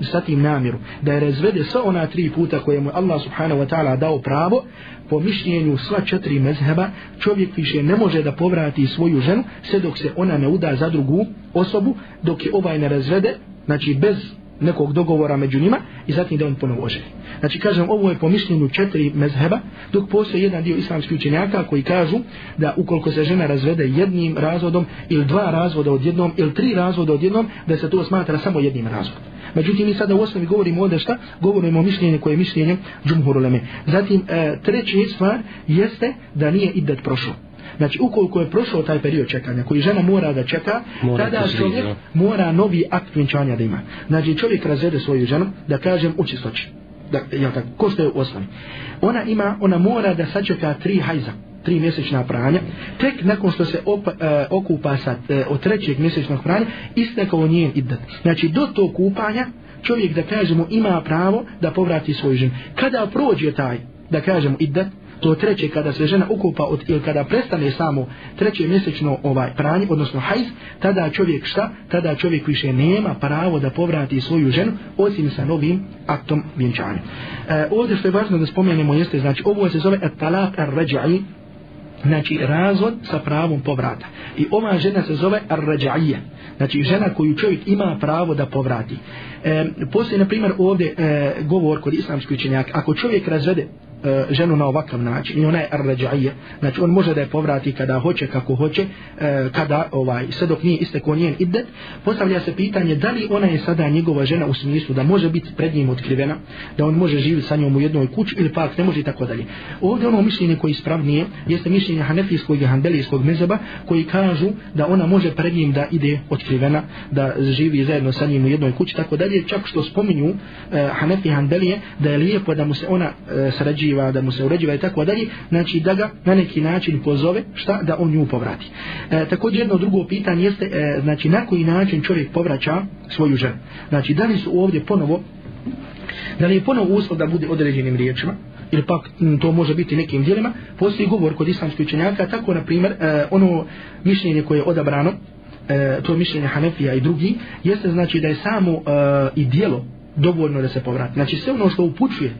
sa tim namjeru da je razvede sva ona tri puta koje mu Allah subhanahu wa ta'ala dao pravo po mišljenju sva četiri mezheba čovjek više ne može da povrati svoju ženu sve dok se ona ne uda za drugu osobu dok je ovaj ne razvede znači bez nekog dogovora među njima i zatim da on ponovo oženi. Znači kažem ovo je po mišljenju četiri mezheba dok postoji jedan dio islamskih učenjaka koji kažu da ukoliko se žena razvede jednim razvodom ili dva razvoda od jednom ili tri razvoda od jednom da se to smatra samo jednim razvodom. Međutim, mi sada u osnovi govorimo ovdje šta? Govorimo o mišljenju koje je mišljenje džumhuruleme. Zatim, e, treći stvar jeste da nije idet prošlo. Znači, ukoliko je prošao taj period čekanja koji žena mora da čeka, mora tada čovjek mora novi akt vjenčanja da ima. Znači, čovjek razvede svoju ženu, da kažem, u čistoći. Da, ja tako, ko što je u osnovi. Ona ima, ona mora da sačeka tri hajza tri mjesečna pranja, tek nakon što se op, e, okupa sa, e, od trećeg mjesečnog pranja, istekao njen idat. Znači, do tog kupanja, čovjek, da kažemo, ima pravo da povrati svoju ženu. Kada prođe taj, da kažemo, idat, to treće kada se žena ukupa od, ili kada prestane samo treće mjesečno ovaj pranje, odnosno hajz, tada čovjek šta? Tada čovjek više nema pravo da povrati svoju ženu osim sa novim aktom vjenčanja. E, ovdje što je važno da spomenemo jeste, znači ovo se zove talak ar-ređa'i, znači razvod sa pravom povrata. I ova žena se zove ar-rađa'ija, znači žena koju čovjek ima pravo da povrati. E, poslije, na primjer, ovdje e, govor kod islamskih učenjaka, ako čovjek razvede e, ženu na ovakav način. I ona je arrađaija. Znači on može da je povrati kada hoće kako hoće e, kada ovaj sve dok nije istekao njen idet postavlja se pitanje da li ona je sada njegova žena u smislu da može biti pred njim otkrivena da on može živjeti sa njom u jednoj kući ili pak ne može i tako dalje. Ovdje ono mišljenje koji ispravnije jeste mišljenje hanefijskog i handelijskog mezeba koji kažu da ona može pred njim da ide otkrivena da živi zajedno sa njim u jednoj kući tako dalje. Čak što spominju e, hanefi i handelije da je lijepo da mu se ona e, sređiva da mu se uređiva i tako dalje znači da ga na neki način pozove šta? Da on nju povrati. E, također jedno drugo pitanje jeste e, znači na koji način čovjek povraća svoju ženu? Znači da li su ovdje ponovo da li je ponovo uslov da bude određenim riječima ili pak to može biti nekim dijelima postoji govor kod islamskih učenjaka tako na primjer e, ono mišljenje koje je odabrano e, to mišljenje Hanefija i drugi jeste znači da je samo e, i dijelo dovoljno da se povrati. Znači sve ono što upućuje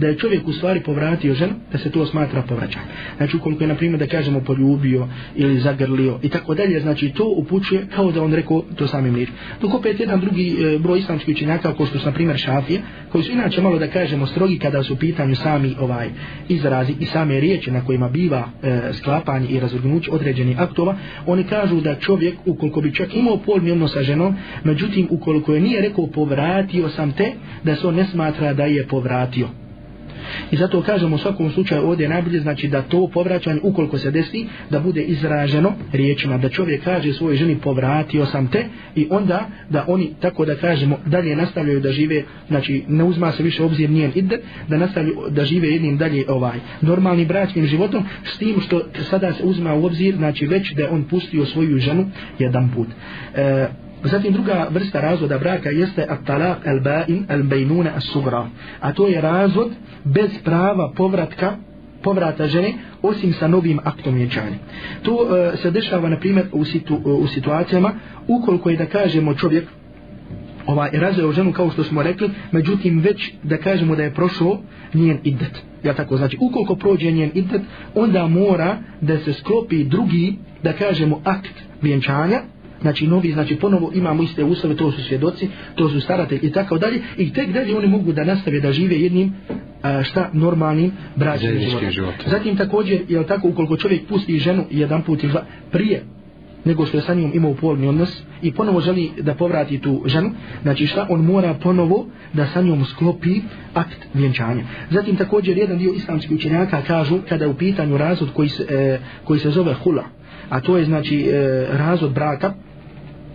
da je čovjek u stvari povratio ženu, da se to smatra povraćanje. Znači ukoliko je na primjer da kažemo poljubio ili zagrlio i tako dalje, znači to upućuje kao da on rekao to samim riječima. Dok opet jedan drugi e, broj islamskih učenjaka, kao što su na primjer šafije, koji su inače malo da kažemo strogi kada su u pitanju sami ovaj izrazi i same riječi na kojima biva e, sklapanje i razvrgnuće određenih aktova, oni kažu da čovjek ukoliko bi čak imao polni odnos sa ženom, međutim ukoliko je nije rekao povratio sam te, da se on ne smatra da je povratio. I zato kažemo u svakom slučaju ovdje najbolje znači da to povraćanje ukoliko se desi da bude izraženo riječima da čovjek kaže svojoj ženi povratio sam te i onda da oni tako da kažemo dalje nastavljaju da žive znači ne uzma se više obzir njen ide da nastavljaju da žive jednim dalje ovaj normalnim bračnim životom s tim što sada se uzma u obzir znači već da on pustio svoju ženu jedan put. E, Zatim druga vrsta razvoda braka jeste at-talaq al-ba'in al-baynuna as-sughra. A to je razvod bez prava povratka povrata žene osim sa novim aktom vjenčanja. To uh, se dešava na primjer u, situ, uh, u situacijama ukoliko je da kažemo čovjek ovaj razveo ženu kao što smo rekli, međutim već da kažemo da je prošao njen iddet. Ja tako znači ukoliko prođe njen iddet, onda mora da se sklopi drugi da kažemo akt vjenčanja znači novi, znači ponovo imamo iste uslove, to su svjedoci, to su staratelji i tako dalje, i tek dalje oni mogu da nastave da žive jednim a, šta normalnim braćnim životom. Život. Zatim također, je tako, ukoliko čovjek pusti ženu jedan put ili prije nego što je sa njom imao polni odnos i ponovo želi da povrati tu ženu, znači šta on mora ponovo da sa njom sklopi akt vjenčanja. Zatim također jedan dio islamskih učenjaka kažu kada je u pitanju razvod koji se, e, koji se zove hula, a to je znači e, razvod braka,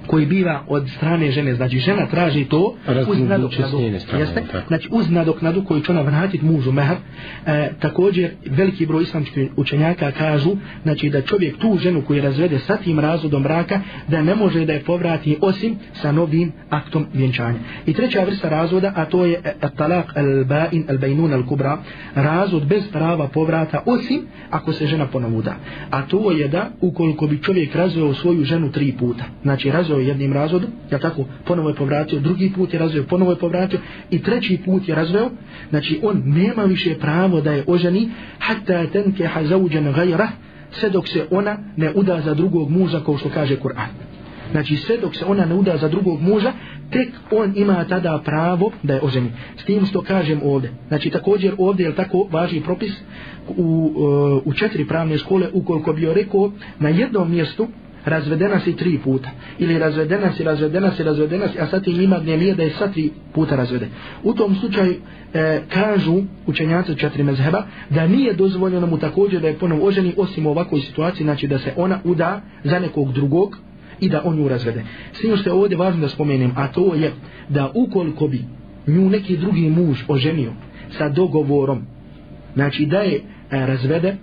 koji biva od strane žene, znači žena traži to uz nadoknadu, jeste? Znači uz nadoknadu koju će ona vratiti mužu mehar, e, također veliki broj islamskih učenjaka kažu, znači da čovjek tu ženu koju razvede sa tim razvodom braka, da ne može da je povrati osim sa novim aktom vjenčanja. I treća vrsta razvoda, a to je talaq al-ba'in al-baynun al-kubra, razvod bez prava povrata osim ako se žena ponovo da. A to je da ukoliko bi čovjek razveo svoju ženu tri puta, znači razveo razveo jednim razvodom, ja tako, ponovo je povratio, drugi put je razveo, ponovo je povratio i treći put je razveo, znači on nema više pravo da je oženi, hatta tenke hazauđen gajrah, sve dok se ona ne uda za drugog muža, kao što kaže Kur'an. Znači sve dok se ona ne uda za drugog muža, tek on ima tada pravo da je oženi. S tim što kažem ovdje. Znači također ovdje je tako važni propis u, u četiri pravne škole, ukoliko bi joj rekao na jednom mjestu, razvedena si tri puta. Ili razvedena si, razvedena si, razvedena si a sad ti ima dnevije da je sad tri puta razvede. U tom slučaju e, kažu učenjaci četiri mezheba da nije dozvoljeno mu također da je ponovo oženi osim u ovakvoj situaciji znači da se ona uda za nekog drugog i da on ju razvede. S tim što je ovdje važno da spomenem a to je da ukoliko bi nju neki drugi muž oženio sa dogovorom znači da je e, razvede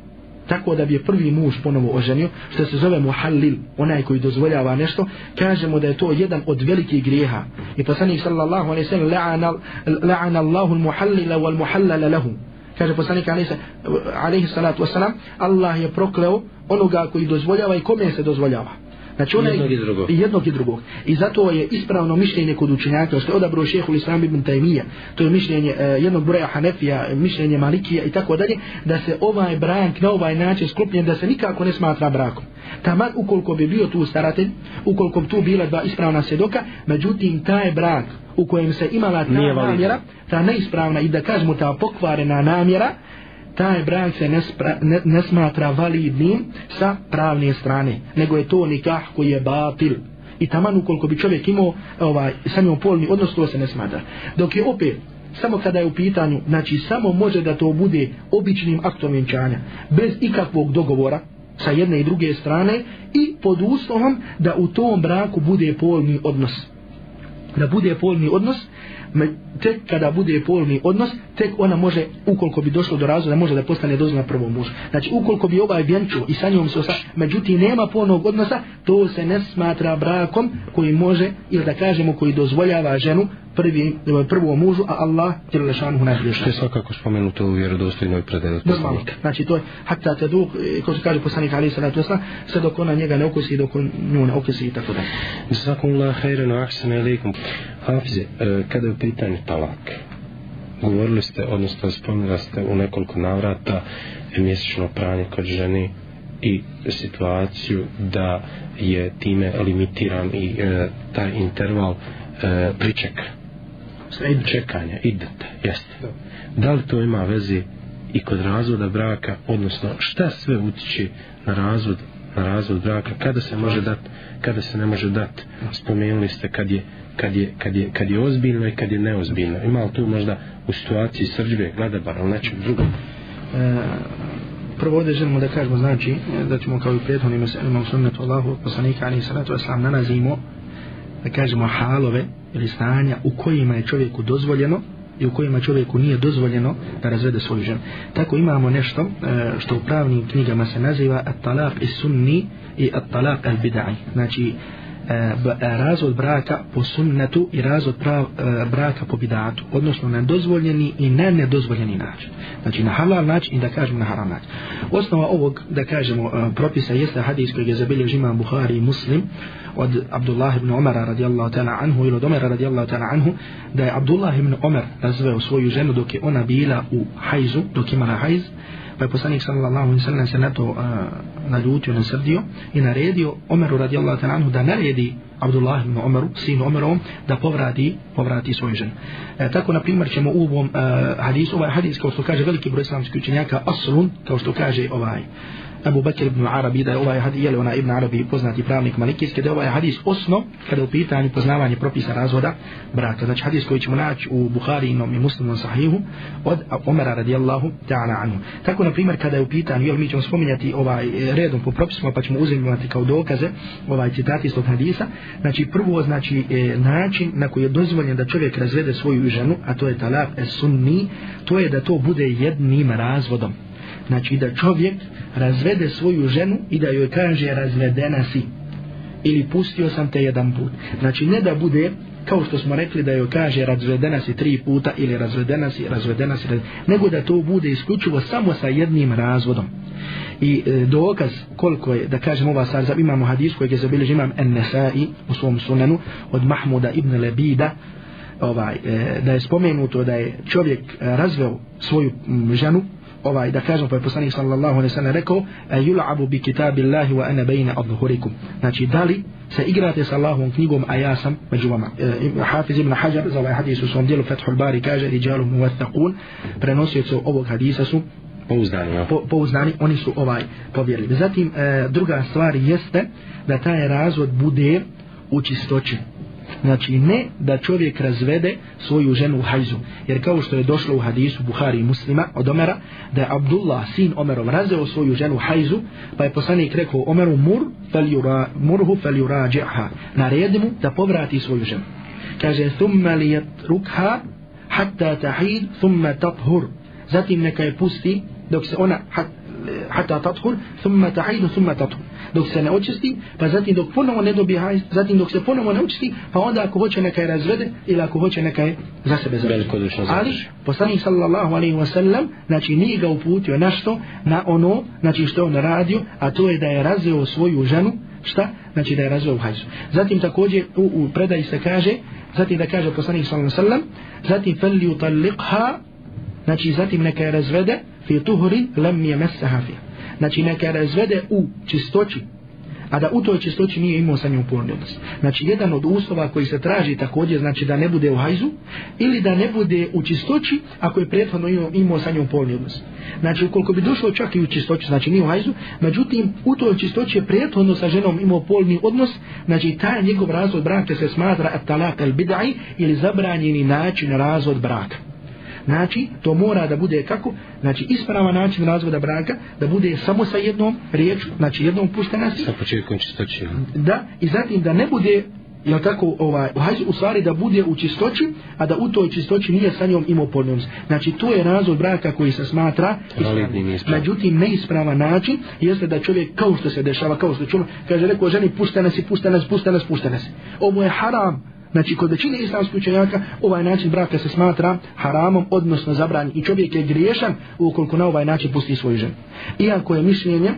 tako da bi je prvi muž ponovo oženio, što se zove muhallil, onaj koji dozvoljava nešto, kažemo da je to jedan od velikih grijeha. I poslanik sallallahu alaihi sallam la'ana, la'ana Allahu muhallila wal muhallala lahu. Kaže poslanik alaihi salatu wasalam, Allah je prokleo onoga koji dozvoljava i kome se dozvoljava. Znači onaj, jednog i drugog. Jednog i drugog. I zato je ispravno mišljenje kod učenjaka, što je odabrao šehu Islam ibn Taymiya, to je mišljenje uh, jednog broja Hanefija, mišljenje Malikija i tako dalje, da se ovaj brak na ovaj način sklopljen, da se nikako ne smatra brakom. Taman ukoliko bi bio tu staratelj, ukoliko bi tu bila dva ispravna sedoka, međutim taj brak u kojem se imala ta namjera, ta neispravna i da kažemo ta pokvarena namjera, taj brak se ne, spra, ne, ne smatra validnim sa pravne strane, nego je to nikah koji je batil. I taman ukoliko bi čovjek imao ovaj, sa njom polni odnos, to se ne smatra. Dok je opet, samo kada je u pitanju, znači samo može da to bude običnim aktom vjenčanja, bez ikakvog dogovora, sa jedne i druge strane i pod uslovom da u tom braku bude polni odnos da bude polni odnos tek kada bude polni odnos tek ona može ukoliko bi došlo do razvoda može da postane dozvoljena prvom mužu znači ukoliko bi ovaj vjenču i sa njom se osa međutim nema polnog odnosa to se ne smatra brakom koji može ili da kažemo koji dozvoljava ženu prvi, prvom mužu, a Allah je lešanuhu najbolje Što je svakako spomenuto u vjerodostojnoj predaji od poslanika. Znači to je, hatta te duh, ko se kaže poslanik Ali Salatu Osla, sve dok ona njega ne okusi, dok on nju ne okusi i tako da. Zakum Allah, hajrenu, ahsana ilikum. Hafize, e, kada je u pitanju talak, govorili ste, odnosno spomenuli ste u nekoliko navrata mjesečno pranje kod ženi i situaciju da je time limitiran i e, taj interval e, pričeka čekanja, idete, jeste. Da li to ima veze i kod razvoda braka, odnosno šta sve utiče na razvod, na razvod braka, kada se može dati, kada se ne može dati, spomenuli ste kad je, kad je, kad je, kad je ozbiljno i kad je neozbiljno. Ima li tu možda u situaciji srđbe, gledabara ili nečeg drugog? E, prvo ovdje želimo da kažemo, znači, da ćemo kao i prethodnim meselima u sunnetu Allahu, poslanika, ali i salatu wasalam, nalazimo, da kažemo, halove, ili stanja u kojima je čovjeku dozvoljeno i u kojima čovjeku nije dozvoljeno da razvede svoju ženu. Tako imamo nešto e, što u pravnim knjigama se naziva at-talaq is-sunni i at-talaq al-bid'i. Znači E, e, razvod braka po sunnetu i razvod prav, e, braka po bidatu, odnosno na dozvoljeni i na nedozvoljeni način. Znači na halal način i da kažemo na haram način. Osnova ovog, da kažemo, propisa jeste hadis koji je zabilježio imam Buhari i Muslim, od Abdullah ibn Omara radijallahu ta'ala anhu ili od Omara radijallahu ta'ala anhu da je Abdullah ibn Umar razveo svoju ženu dok je ona bila u hajzu, dok imala hajz pa je poslanik sallallahu alaihi sallam se na to uh, naljutio, nasrdio i naredio Omeru radijallahu ta'ala anhu da naredi Abdullah ibn Omeru, sinu Omerovom, da povrati, povrati svoju ženu. E, tako, na primjer, ćemo u ovom e, hadisu, ovaj hadis, kao što kaže veliki broj islamskih učenjaka, aslun, kao što kaže ovaj, Abu Bakr ibn Arabi da je ovaj hadis, jeli ona ibn Arabi poznati pravnik malikijski, da je ovaj hadis osno kada je u pitanju poznavanje propisa razvoda braka. Znači hadis koji ćemo naći u Buharinom i muslimom sahihu od Omera radijallahu ta'ala anhu. Tako na primjer kada je u pitanju, jel mi ćemo spominjati ovaj e, redom po propisima pa ćemo uzimati kao dokaze ovaj citat iz tog hadisa. Znači prvo znači e, način na koji je dozvoljen da čovjek razvede svoju ženu, a to je talak es sunni, to je da to bude jednim razvodom znači da čovjek razvede svoju ženu i da joj kaže razvedena si. Ili pustio sam te jedan put. Znači ne da bude kao što smo rekli da joj kaže razvedena si tri puta ili razvedena si, razvedena si nego da to bude isključivo samo sa jednim razvodom. I e, dokaz koliko je da kažem ova sad imamo hadis kojeg je zabiljež imam En-Nesai u svom sunanu od Mahmuda ibn Lebida ovaj, e, da je spomenuto da je čovjek e, razveo svoju m, ženu ovaj da kažem pa je poslanik sallallahu alejhi ve sellem rekao yul'abu bi kitabillahi wa ana bayna adhhurikum. Znači dali se igrate sa Allahovom knjigom a ja sam među vama? E, Hafiz ibn Hajar za ovaj hadis u svom djelu Fathul Bari kaže rijalun muwaththaqun. Prenosioci ovog hadisa su pouzdani, ja. po, pouzdani oni su ovaj povjerljivi. Zatim e, druga stvar jeste da taj razvod bude u čistoći Znači ne da čovjek razvede svoju ženu u hajzu. Jer kao što je došlo u hadisu Buhari i muslima od Omera, da je Abdullah, sin Omerov, razveo svoju ženu u hajzu, pa je poslanik rekao Omeru mur, fel yura, murhu fel yurađi'ha. Naredi mu da povrati svoju ženu. Kaže, thumma li rukha, hatta tahid, thumma tathur. Zatim neka je pusti, dok se ona, hatta tathur, thumma tahid, thumma tathur dok se ne očisti, pa zatim dok ponovo ne dobije hajz, zatim dok se ponovo ne očisti, pa onda ako hoće neka je razvede ili ako hoće neka je za sebe završi. Ali, poslanik sallallahu alaihi wa sallam, znači nije ga uputio na što, na ono, znači što on radio, a to je da je razveo svoju ženu, šta? Znači da je razveo hajzu. Zatim također u, u predaji se kaže, zatim da kaže poslanik sallallahu alaihi wa sallam, zatim fel utalliqha, znači zatim neka je razvede, fi tuhuri lam je mesaha fija znači neka razvede u čistoći a da u toj čistoći nije imao sa njom porni odnos. Znači, jedan od uslova koji se traži također, znači da ne bude u hajzu, ili da ne bude u čistoći, ako je prethodno imao, imao sa njom porni odnos. Znači, ukoliko bi došlo čak i u čistoći, znači nije u hajzu, međutim, u toj čistoći je prethodno sa ženom imao polni odnos, znači, taj njegov razvod braka se smatra at-talak al bid'i ili zabranjeni način razvod braka. Znači, to mora da bude kako? Znači, ispravan način razvoda braka, da bude samo sa jednom riječu, znači jednom puštenosti. Sa početkom čistoći. Da, i zatim da ne bude jel tako, ovaj, hajde u stvari da bude u čistoći, a da u toj čistoći nije sa njom imao podnost. Znači, to je razvod braka koji se smatra ispravnim. Međutim, neispravan način jeste da čovjek, kao što se dešava, kao što čuno, kaže, rekao ženi, pušta nas i pušta nas, pušta nas, pušta nas. Ovo je haram, Znači, kod većine islamskih učenjaka, ovaj način braka se smatra haramom, odnosno zabranjen. I čovjek je griješan ukoliko na ovaj način pusti svoju ženu. Iako je mišljenje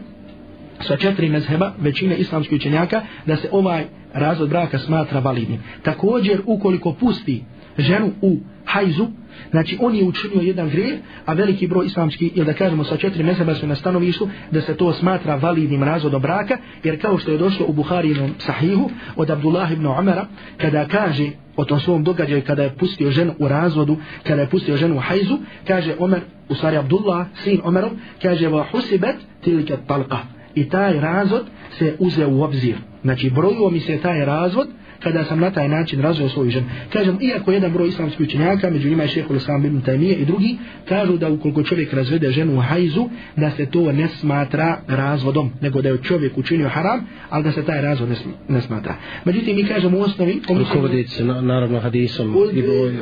sa četiri mezheba, većine islamskih učenjaka, da se ovaj razvod braka smatra validnim. Također, ukoliko pusti ženu u hajzu, znači on je učinio jedan grijeh, a veliki broj islamski, ili da kažemo sa četiri mezheba su na stanovištu, da se to smatra validnim razvodom braka, jer kao što je došlo u Buharinom sahihu od Abdullah ibn Umara, kada kaže o tom svom događaju kada je pustio ženu u razvodu, kada je pustio ženu u hajzu, kaže Omer, u stvari Abdullah, sin Omerom, kaže va husibet tilike talqa. I taj razvod se uze u obzir. Znači brojuo mi se taj razvod, kada sam na taj način razvio svoju ženu. Kažem, iako jedan broj islamskih učenjaka, među njima je šehol Islam ibn Taymiye i drugi, kažu da ukoliko čovjek razvede ženu u hajzu, da se to ne smatra razvodom, nego da je čovjek učinio haram, ali da se taj razvod ne, ne smatra. Međutim, mi kažemo u osnovi... Rukovodit se, naravno, hadisom od,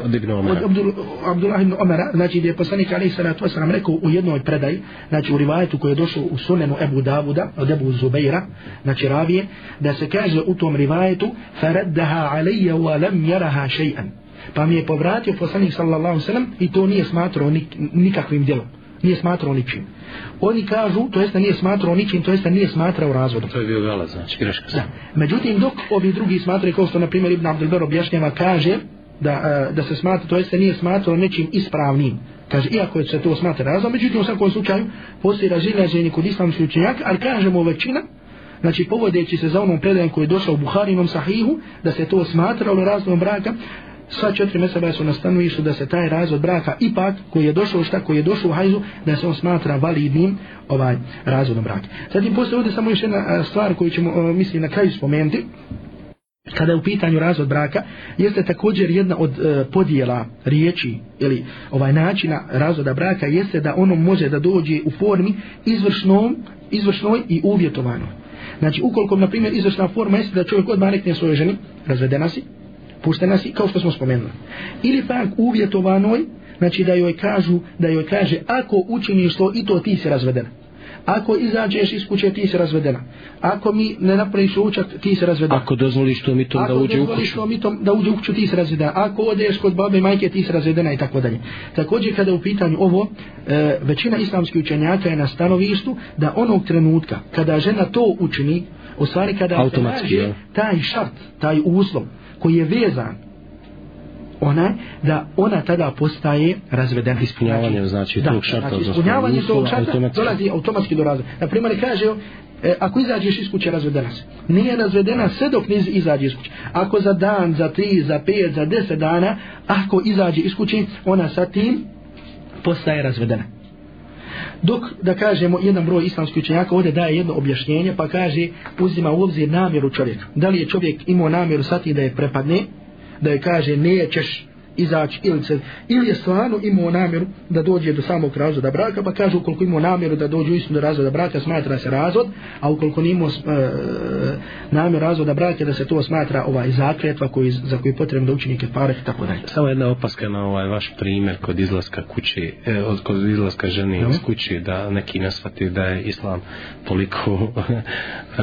od Ibn Omara. Od Abdul, Abdullah ibn Omara, znači gdje je poslanik Ali Salatu Wasalam rekao u jednoj predaj, znači u rivajetu koji je došao u sunenu Ebu Davuda, od Ebu Zubeira, znači ravije, da se kaže u tom rivajetu, farad raddaha alayya wa lam yaraha shay'an pa mi je povratio poslanik sallallahu ve i to nije smatrao nik, nikakvim djelom. Nije smatrao ničim. Oni kažu to jest nije smatrao ničim to jest nije smatrao razvodom. To je bio gala znači greška. Da. međutim dok ovi drugi smatraju kao što na primjer Ibn Abdul objašnjava kaže da, da se smatra to jest nije smatrao nečim ispravnim. Kaže iako se to smatra razvodom međutim u svakom slučaju postoji razilaženje kod islamskih učenjaka ali kažemo većina znači povodeći se za onom predajem koji je došao u Buharinom sahihu, da se to smatralo razvodom braka, sva četiri meseba su na stanovištu da se taj razvod braka ipak koji je došao šta koji je došao u hajzu da se on smatra validnim ovaj razvodom braka. Zatim postoje ovdje samo još jedna stvar koju ćemo mislim na kraju spomenuti kada je u pitanju razvod braka jeste također jedna od e, podjela riječi ili ovaj načina razvoda braka jeste da ono može da dođe u formi izvršnom izvršnoj i uvjetovanoj Znači, ukoliko, na primjer, izvršna forma jeste da čovjek odmah rekne svojoj ženi, razvedena si, puštena si, kao što smo spomenuli. Ili pak uvjetovanoj, znači da joj kažu, da joj kaže, ako učiniš to i to ti si razvedena. Ako izađeš iz kuće, ti si razvedena. Ako mi ne napraviš učak, ti si razvedena. Ako dozvoliš to mi to da uđe u kuću. Ako dozvoliš to mi to da uđe u kuću, ti si razvedena. Ako odeš kod babe i majke, ti si razvedena i tako dalje. Također kada u pitanju ovo, e, većina islamskih učenjaka je na stanovištu da onog trenutka kada žena to učini, u stvari kada Automatski, se taj šart, taj uslov koji je vezan ona da ona tada postaje razvedena ispunjavanje znači, znači tog šarta znači, ispunjavanje tog šarta automatski. dolazi automatski do razvoda. Na primjer kaže e, ako izađeš iz kuće razvedena se nije razvedena sve dok ne izađe iz kuće. Ako za dan, za tri, za pet, za deset dana ako izađe iz kuće ona sa tim postaje razvedena. Dok, da kažemo, jedan broj islamskih učenjaka ovdje daje jedno objašnjenje, pa kaže, uzima u obzir namjeru čovjeka. Da li je čovjek imao namjeru sati da je prepadne, da je kaže nećeš izaći ili se ili je stvarno imao namjeru da dođe do samog razvoda braka pa kaže ukoliko imao namjeru da dođe istinu do razvoda braka smatra se razvod a ukoliko nije imao e, namjeru razvoda braka da se to smatra ovaj zakletva koji, za koji je potrebno da učini kefareh i tako dalje. Samo jedna opaska na ovaj vaš primjer kod izlaska kući eh, kod izlaska žene iz kući da neki nasvati da je islam toliko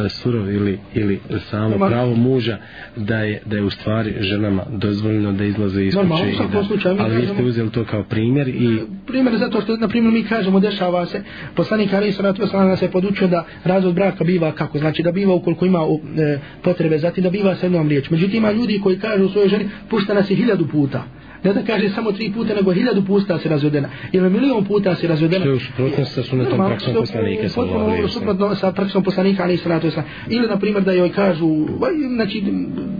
surov ili, ili samo pravo muža da je, da je u stvari ženama dozvoljeno da izlaze iz kuće u svakom slučaju ali vi ste uzeli to kao primjer i primjer zato što na primjer mi kažemo dešava se poslanik Ali sallallahu alejhi ve sellem se podučio da razvod braka biva kako? Znači da biva ukoliko ima e, potrebe zatim da biva sa jednom riječ međutim ima ljudi koji kažu svojoj ženi pušta nas hiljadu puta ne da kaže samo tri puta, nego hiljadu puta se razvedena, ili milion puta se razvedena. Što je u suprotnosti sa sunetom praksom poslanika, alaihi wa sallam. sa praksom poslanika, alaihi sallatu wa sallam. Ili, na primjer, da joj kažu, znači,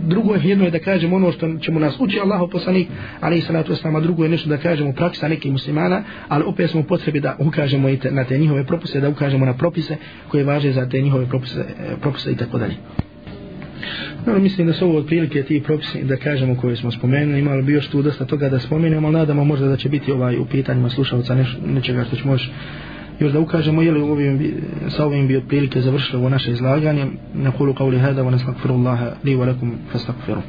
drugo je jedno je da kažemo ono što ćemo nas uči Allahu poslanik, alaihi sallatu wa sallam, a drugo je nešto da kažemo praksa nekih muslimana, ali opet smo potrebi da ukažemo i te, na te njihove propise, da ukažemo na propise koje važe za te njihove propise, propise i tako dalje. No, mislim da su ovo otprilike ti propisi da kažemo koje smo spomenuli, imali bi još tu dosta toga da spomenemo, ali nadamo možda da će biti ovaj u pitanjima slušalca neš, nečega što ćemo još, još da ukažemo, jeli ovim, sa ovim bi otprilike završilo ovo naše izlaganje. Na kulu qavli hada wa nastakfirullaha li wa lakum fastakfiru.